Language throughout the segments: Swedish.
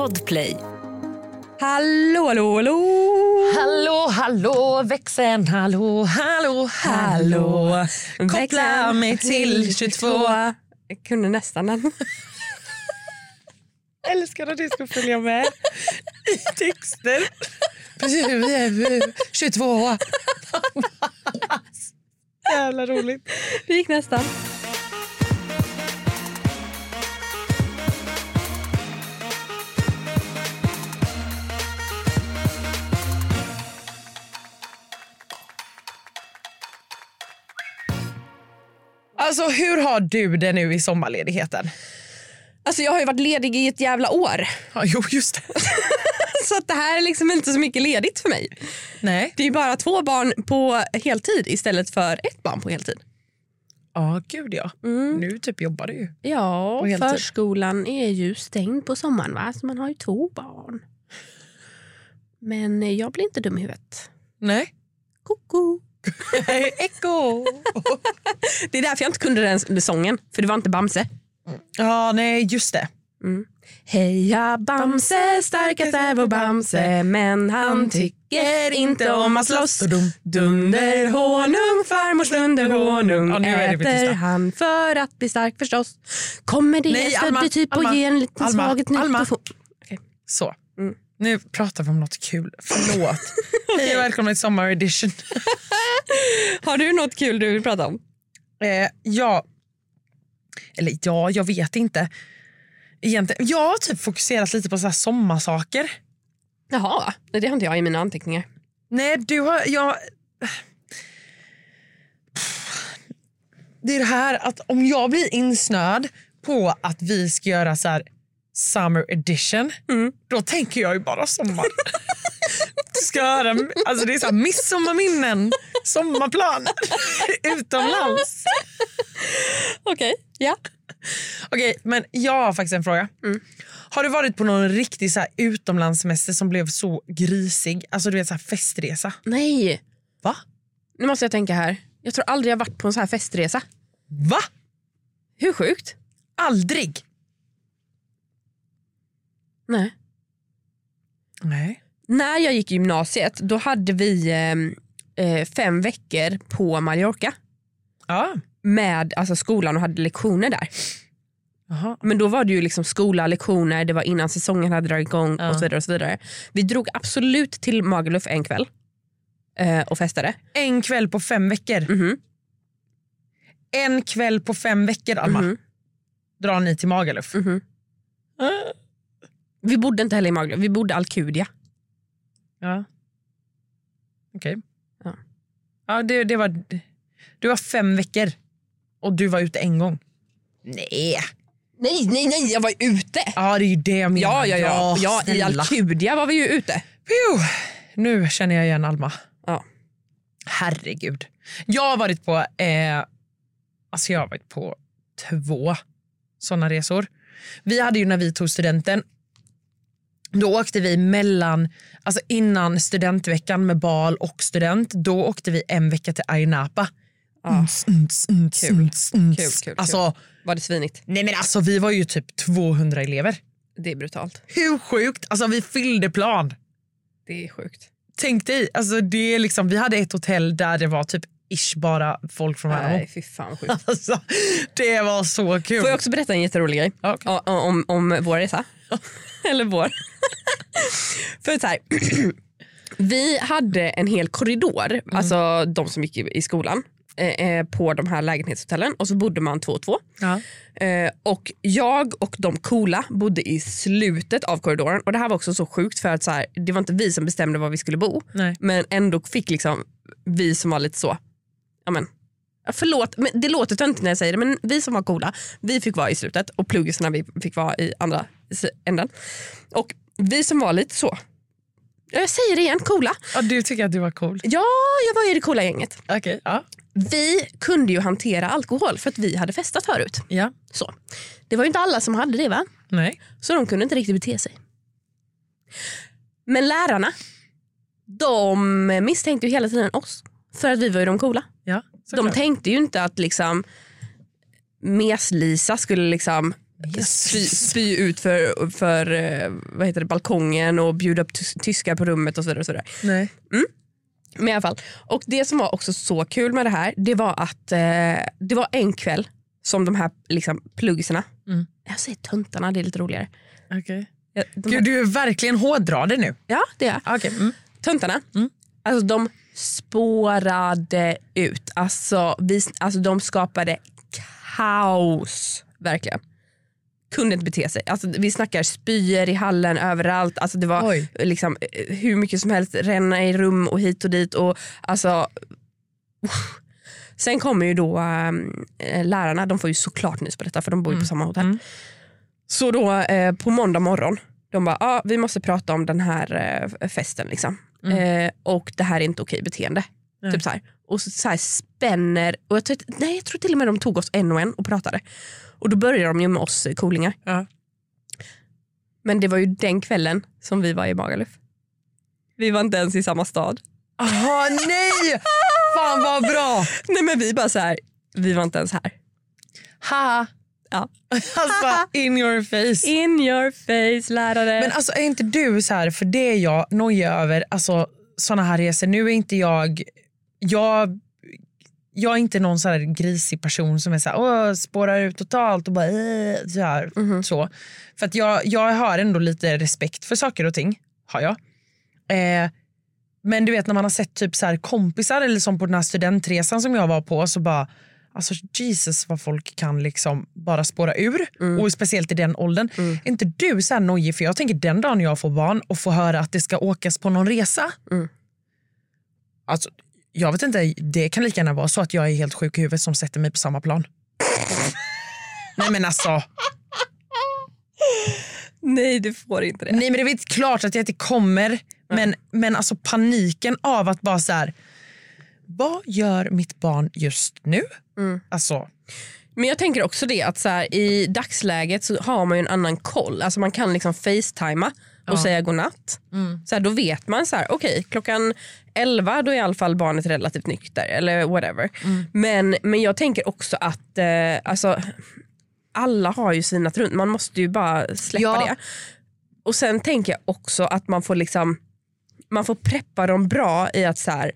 Podplay. Hallå, hallå, hallå! Hallå, hallå, växeln, hallå, hallå, hallå. Koppla mig till 22. Jag kunde nästan den. Älskar att du ska följa med i texter. 22. Jävla roligt. Det gick nästan. Alltså hur har du det nu i sommarledigheten? Alltså jag har ju varit ledig i ett jävla år. Ja, jo, just det. Så att det här är liksom inte så mycket ledigt för mig. Nej. Det är bara två barn på heltid istället för ett barn på heltid. Ja, gud ja. Nu typ jobbar du ju. Ja, förskolan är ju stängd på sommaren va? så man har ju två barn. Men jag blir inte dum i huvudet. Nej. Koko. Eko. Det är därför jag inte kunde den sången, för det var inte Bamse. Ja, nej, just det. Heja Bamse, starkast är vår Bamse men han tycker inte om att slåss. Dum. Dunderhonung, farmors dunderhonung Ja, nu är det äter han för att bli stark förstås. Kommer det ett Alma, födbetyp och Alma, ge en liten Alma, svaghet Alma. och få... Så. Mm. Nu pratar vi om något kul. Förlåt. Hej och välkomna till Sommar Edition. Har du något kul du vill prata om? Eh, ja, eller ja, jag vet inte. Egentligen, jag har typ fokuserat lite på så här sommarsaker. Jaha, det har inte jag i mina anteckningar. Nej, du har... Jag... Det är det här att om jag blir insnöad på att vi ska göra så här summer edition, Mm. då tänker jag ju bara sommar. Du ska höra, alltså det är så här midsommarminnen, sommarplaner utomlands. Okej, ja. Okej, men jag har faktiskt en fråga. Mm. Har du varit på någon riktig så här utomlandssemester som blev så grisig? Alltså du vet så här festresa. Nej, Va? nu måste jag tänka här. Jag tror aldrig jag varit på en så här festresa. Va? Hur sjukt? Aldrig? Nej. Nej. När jag gick i gymnasiet då hade vi eh, eh, fem veckor på Mallorca Ja. med alltså, skolan och hade lektioner där. Jaha. Men då var det ju liksom skola, lektioner, det var innan säsongen hade dragit igång Ja. och så vidare. och så vidare. Vi drog absolut till Magaluf en kväll eh, och festade. En kväll på fem veckor. Mhm. En kväll på fem veckor, Alma. Mhm. Drar ni till Magaluf. Mhm. Vi bodde inte heller i Magaluf, vi bodde i Alcudia. Ja. Okej. Ja. Ja, det, det var... Du var fem veckor och du var ute en gång. Nej. Nej, nej, nej, jag var ute. Ja, det är ju det jag menar. Ja, ja, ja. ja I snälla. Alcudia var vi ju ute. Phew. Nu känner jag igen Alma. Ja. Herregud. Jag har varit på, eh, alltså jag har varit på två såna resor. Vi hade ju när vi tog studenten, då åkte vi mellan, alltså innan studentveckan med bal och student, då åkte vi en vecka till Ayia Napa. Ja. Uns, uns, uns, Kul. Kul, kul, Alltså, Var det svinigt? nej men alltså vi var ju typ 200 elever. Det är brutalt. Hur sjukt? Alltså vi fyllde plan. Det är sjukt. Tänk dig, alltså det är liksom, vi hade ett hotell där det var typ ish bara folk från Värnamo. Nej, fy fan sjukt. Alltså, det var så kul. Får jag också berätta en jätterolig grej Ja, okej. O- om, om vår resa? Eller vår. För så här, vi hade en hel korridor, alltså de som gick i, i skolan, eh, eh, på de här lägenhetshotellen och så bodde man två och två. Ja. Eh, och jag och de coola bodde i slutet av korridoren och det här var också så sjukt för att så här, det var inte vi som bestämde var vi skulle bo Nej. men ändå fick liksom vi som var lite så, ja men ja, förlåt, men det låter töntigt när jag säger det men vi som var coola, vi fick vara i slutet och pluggisarna vi fick vara i andra änden. Och vi som var lite så, ja, jag säger det igen, coola. Ja, du tycker att du var cool. Ja, jag var i det coola gänget. Okej. Ja. Vi kunde ju hantera alkohol för att vi hade festat förut. ja. Så. Det var ju inte alla som hade det va? Nej. Så de kunde inte riktigt bete sig. Men lärarna, de misstänkte ju hela tiden oss. För att vi var ju de coola. Ja, De tänkte ju inte att liksom Mes-Lisa skulle liksom spy, spy ut för, för eh, vad heter det, balkongen och bjuda upp tys- tyskar på rummet och så vidare. Och så vidare. Nej. Men i alla fall. Och det som var också så kul med det här det var att eh, det var en kväll som de här liksom, pluggisarna, Mm. jag säger töntarna det är lite roligare. Okay. Ja, de Gud, du är verkligen hårdrade nu. ja det är jag. Okay. Mm. Töntarna, Mm. alltså de spårade ut. Alltså, vi, alltså de skapade kaos verkligen. Kunde inte bete sig. Alltså, vi snackar spyor i hallen överallt. Alltså, det var Oj. liksom, hur mycket som helst ränna i rum och hit och dit. Och, alltså. Sen kommer ju då äh, lärarna, de får ju såklart nys på detta för de bor ju på samma hotell. Mm. Så då eh, på måndag morgon, de bara ah, vi måste prata om den här eh, festen. Liksom. Eh, och det här är inte okej beteende. Typ så här. Och så, så här spänner, och jag, nej, jag tror till och med de tog oss en och en och pratade. Och då började de ju med oss eh, coolingar. Ja. Men det var ju den kvällen som vi var i Magaluf. Vi var inte ens i samma stad. Aha, nej! Fan vad bra! Nej men vi bara så här, vi var inte ens här. Ha. Ja. Alltså in your face. In your face lärare. Men alltså är inte du så här, för det är jag nojig över, alltså såna här resor. Nu är inte jag, jag, jag är inte någon så här grisig person som är så här, Åh, spårar ut totalt och bara äh, så, här, Mhm. så. För att jag, jag har ändå lite respekt för saker och ting, har jag. Eh, men du vet när man har sett typ så här kompisar eller som på den här studentresan som jag var på så bara Alltså Jesus vad folk kan liksom bara spåra ur och speciellt i den åldern. Är inte du så här nojig? För jag tänker den dagen jag får barn och får höra att det ska åkas på någon resa. Mm. Alltså, jag vet inte, det kan lika gärna vara så att jag är helt sjuk i huvudet som sätter mig på samma plan. Nej men alltså, nej du får inte det. nej men det är väl klart att jag inte kommer. Men, men alltså paniken av att bara så här. Vad gör mitt barn just nu? Mm. Alltså, Men jag tänker också det att så här, i dagsläget så har man ju en annan koll. Alltså man kan liksom facetima och Ja. säga godnatt. Så här, då vet man så här, okej klockan 11 då är i alla fall barnet relativt nykter eller whatever. Men, men jag tänker också att eh, alltså, alla har ju sinat runt. Man måste ju bara släppa Ja. det. Och sen tänker jag också att man får liksom man får preppa dem bra i att så här,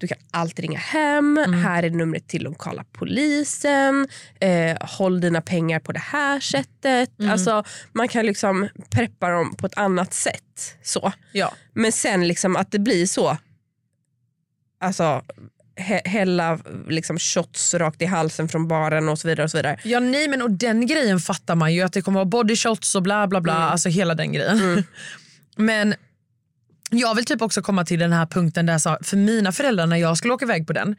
du kan alltid ringa hem, här är numret till lokala polisen, eh, håll dina pengar på det här sättet. Alltså, man kan liksom preppa dem på ett annat sätt. Så. ja. Men sen liksom att det blir så, alltså hä- hälla liksom shots rakt i halsen från baren och så vidare. och så vidare. Ja nej men och den grejen fattar man ju att det kommer vara body shots och bla bla bla, alltså hela den grejen. men jag vill typ också komma till den här punkten där jag sa, för mina föräldrar när jag skulle åka iväg på den,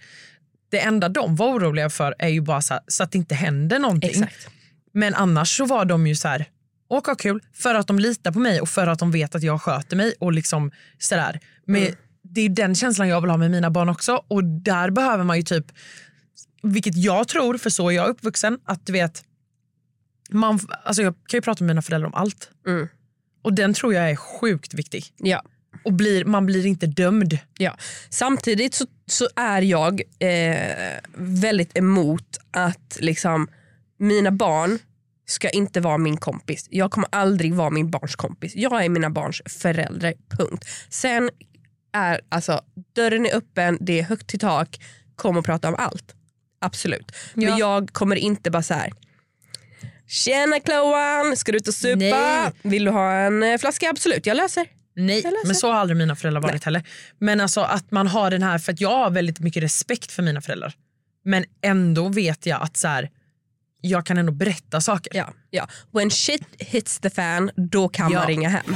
det enda de var oroliga för är ju bara så, här, så att det inte händer någonting. Exakt. Men annars så var de ju så här, åk ha kul för att de litar på mig och för att de vet att jag sköter mig och liksom sådär. Men Mm. Det är den känslan jag vill ha med mina barn också och där behöver man ju typ, vilket jag tror, för så är jag uppvuxen, att du vet, man, alltså jag kan ju prata med mina föräldrar om allt. Mm. Och den tror jag är sjukt viktig. Ja. Och blir, man blir inte dömd. Ja. Samtidigt så, så är jag eh, väldigt emot att liksom, mina barn ska inte vara min kompis. Jag kommer aldrig vara min barns kompis. Jag är mina barns förälder, punkt. Sen är alltså dörren är öppen, det är högt till tak, kom och prata om allt. Absolut. Men Ja. jag kommer inte bara så här. Tjena Chloan, ska du ut och supa? Nej. Vill du ha en eh, flaska? Absolut, jag löser. Nej, men så har aldrig mina föräldrar varit heller. Men alltså att man har den här, för att jag har väldigt mycket respekt för mina föräldrar. Men ändå vet jag att så här, jag kan ändå berätta saker. Ja, ja. When shit hits the fan, då kan Ja. man ringa hem.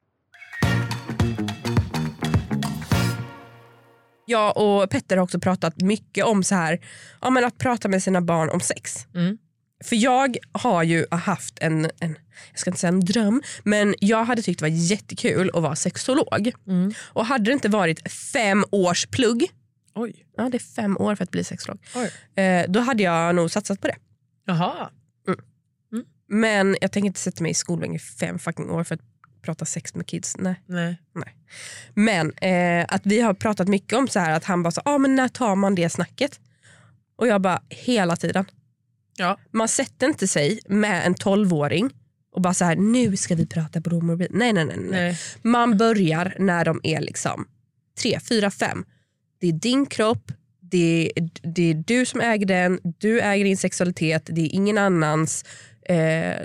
Jag och Petter har också pratat mycket om så här, ja, men att prata med sina barn om sex. Mm. För jag har ju haft en, en, jag ska inte säga en dröm, men jag hade tyckt det var jättekul att vara sexolog. Och hade det inte varit fem års plugg, Oj. ja det är fem år för att bli sexolog, eh, då hade jag nog satsat på det. Jaha. Men jag tänker inte sätta mig i skolbänk i fem fucking år för att prata sex med kids. Nej. Nej. Men eh, att vi har pratat mycket om så här att han bara så, ah, men när tar man det snacket? Och jag bara hela tiden. Ja. Man sätter inte sig med en tolvåring och bara så här nu ska vi prata blommor. Nej, nej nej nej. Nej. Man börjar när de är liksom tre, fyra, fem. Det är din kropp, det är, det är du som äger den, du äger din sexualitet, det är ingen annans. Eh,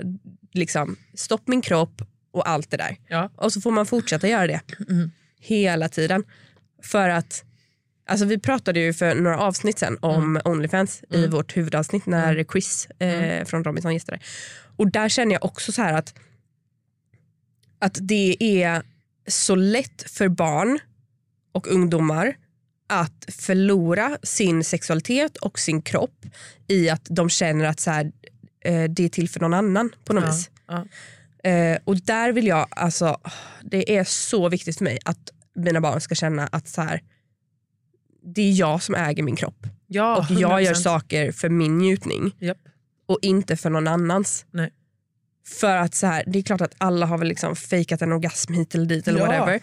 liksom, stopp min kropp och allt det där. Ja. Och så får man fortsätta göra det hela tiden. För att Alltså vi pratade ju för några avsnitt sen om Onlyfans i vårt huvudavsnitt när Chris eh, från Robinson gästade. Och där känner jag också så här att, att det är så lätt för barn och ungdomar att förlora sin sexualitet och sin kropp i att de känner att så här, eh, det är till för någon annan på något Ja, vis. ja. Eh, och där vill jag, alltså, det är så viktigt för mig att mina barn ska känna att så här, det är jag som äger min kropp. Ja, och jag gör 100%. saker för min njutning Japp. och inte för någon annans. Nej. För att så här, det är klart att alla har väl liksom fejkat en orgasm hit eller dit eller Ja. whatever.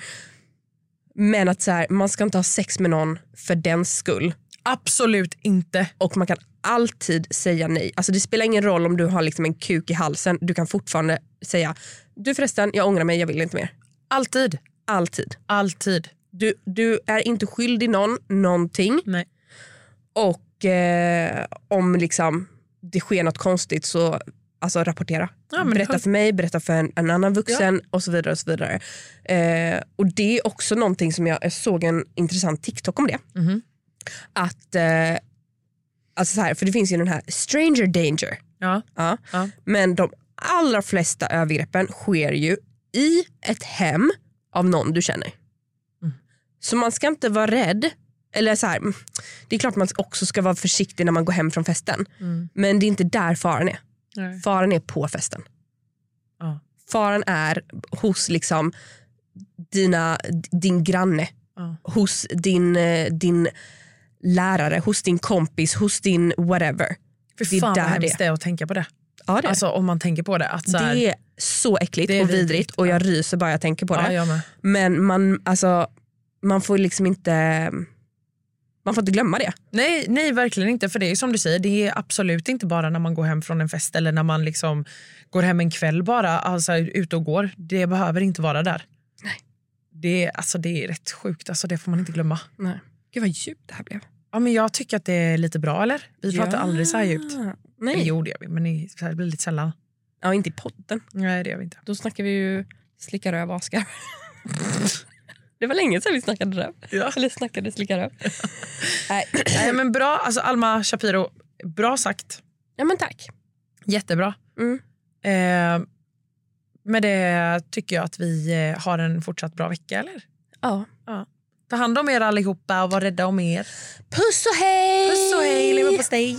Men att så här, man ska inte ha sex med någon för den skull. Absolut inte. Och man kan alltid säga nej. Alltså det spelar ingen roll om du har liksom en kuk i halsen. Du kan fortfarande säga, du förresten jag ångrar mig, jag vill inte mer. Alltid. Alltid. Alltid. Du, du är inte skyldig någon någonting. Nej. Och eh, om liksom det sker något konstigt så alltså, rapportera. Ja, berätta det- för mig, berätta för en, en annan vuxen och så vidare. och så vidare. Eh, och Det är också någonting som jag, jag såg en intressant TikTok om det. Mhm. Att, eh, alltså så här, för det finns ju den här stranger danger. Ja. Ja. Ja. Men de allra flesta övergreppen sker ju i ett hem av någon du känner. Mm. Så man ska inte vara rädd. Eller så här, mm, Det är klart man också ska vara försiktig när man går hem från festen. Mm. Men det är inte där faran är. Nej. Faran är på festen. Ja. Faran är hos liksom dina, din granne, Ja. hos din, eh, din lärare, hos din kompis, hos din whatever. Fy Det är fan vad där hemskt det det är att tänka på det. Ja, det. Alltså om man tänker på det. Att så här, det är så äckligt är och vidrigt, vidrigt, och ja. jag ryser bara jag tänker på ja, det. med. Men man, alltså, man får liksom inte man får inte glömma det. Nej, nej, verkligen inte. För det är som du säger, det är absolut inte bara när man går hem från en fest eller när man liksom går hem en kväll bara, alltså ute och går. Det behöver inte vara där. Nej. Det, är- alltså, det är rätt sjukt, alltså, det får man inte glömma. Nej. Gud vad djupt det här blev. Ja, men jag tycker att det är lite bra, eller? Vi pratar aldrig så här djupt. Eller, Nej. jo, det gör vi, men det blir lite sällan. Ja, inte i podden. Nej, det gör vi inte. Då snackar vi ju slicka röv och askar. Det var länge sedan vi snackade röv. Ja. Eller snackade slicka röv. Nej. Nej, men bra, alltså Alma Shapiro, bra sagt. Ja men tack. Jättebra. Mm. Eh, med det tycker jag att vi eh, har en fortsatt bra vecka, eller? Ja. Ta hand om er allihopa och var rädda om er. Puss och hej! Puss och hej, leverpastej!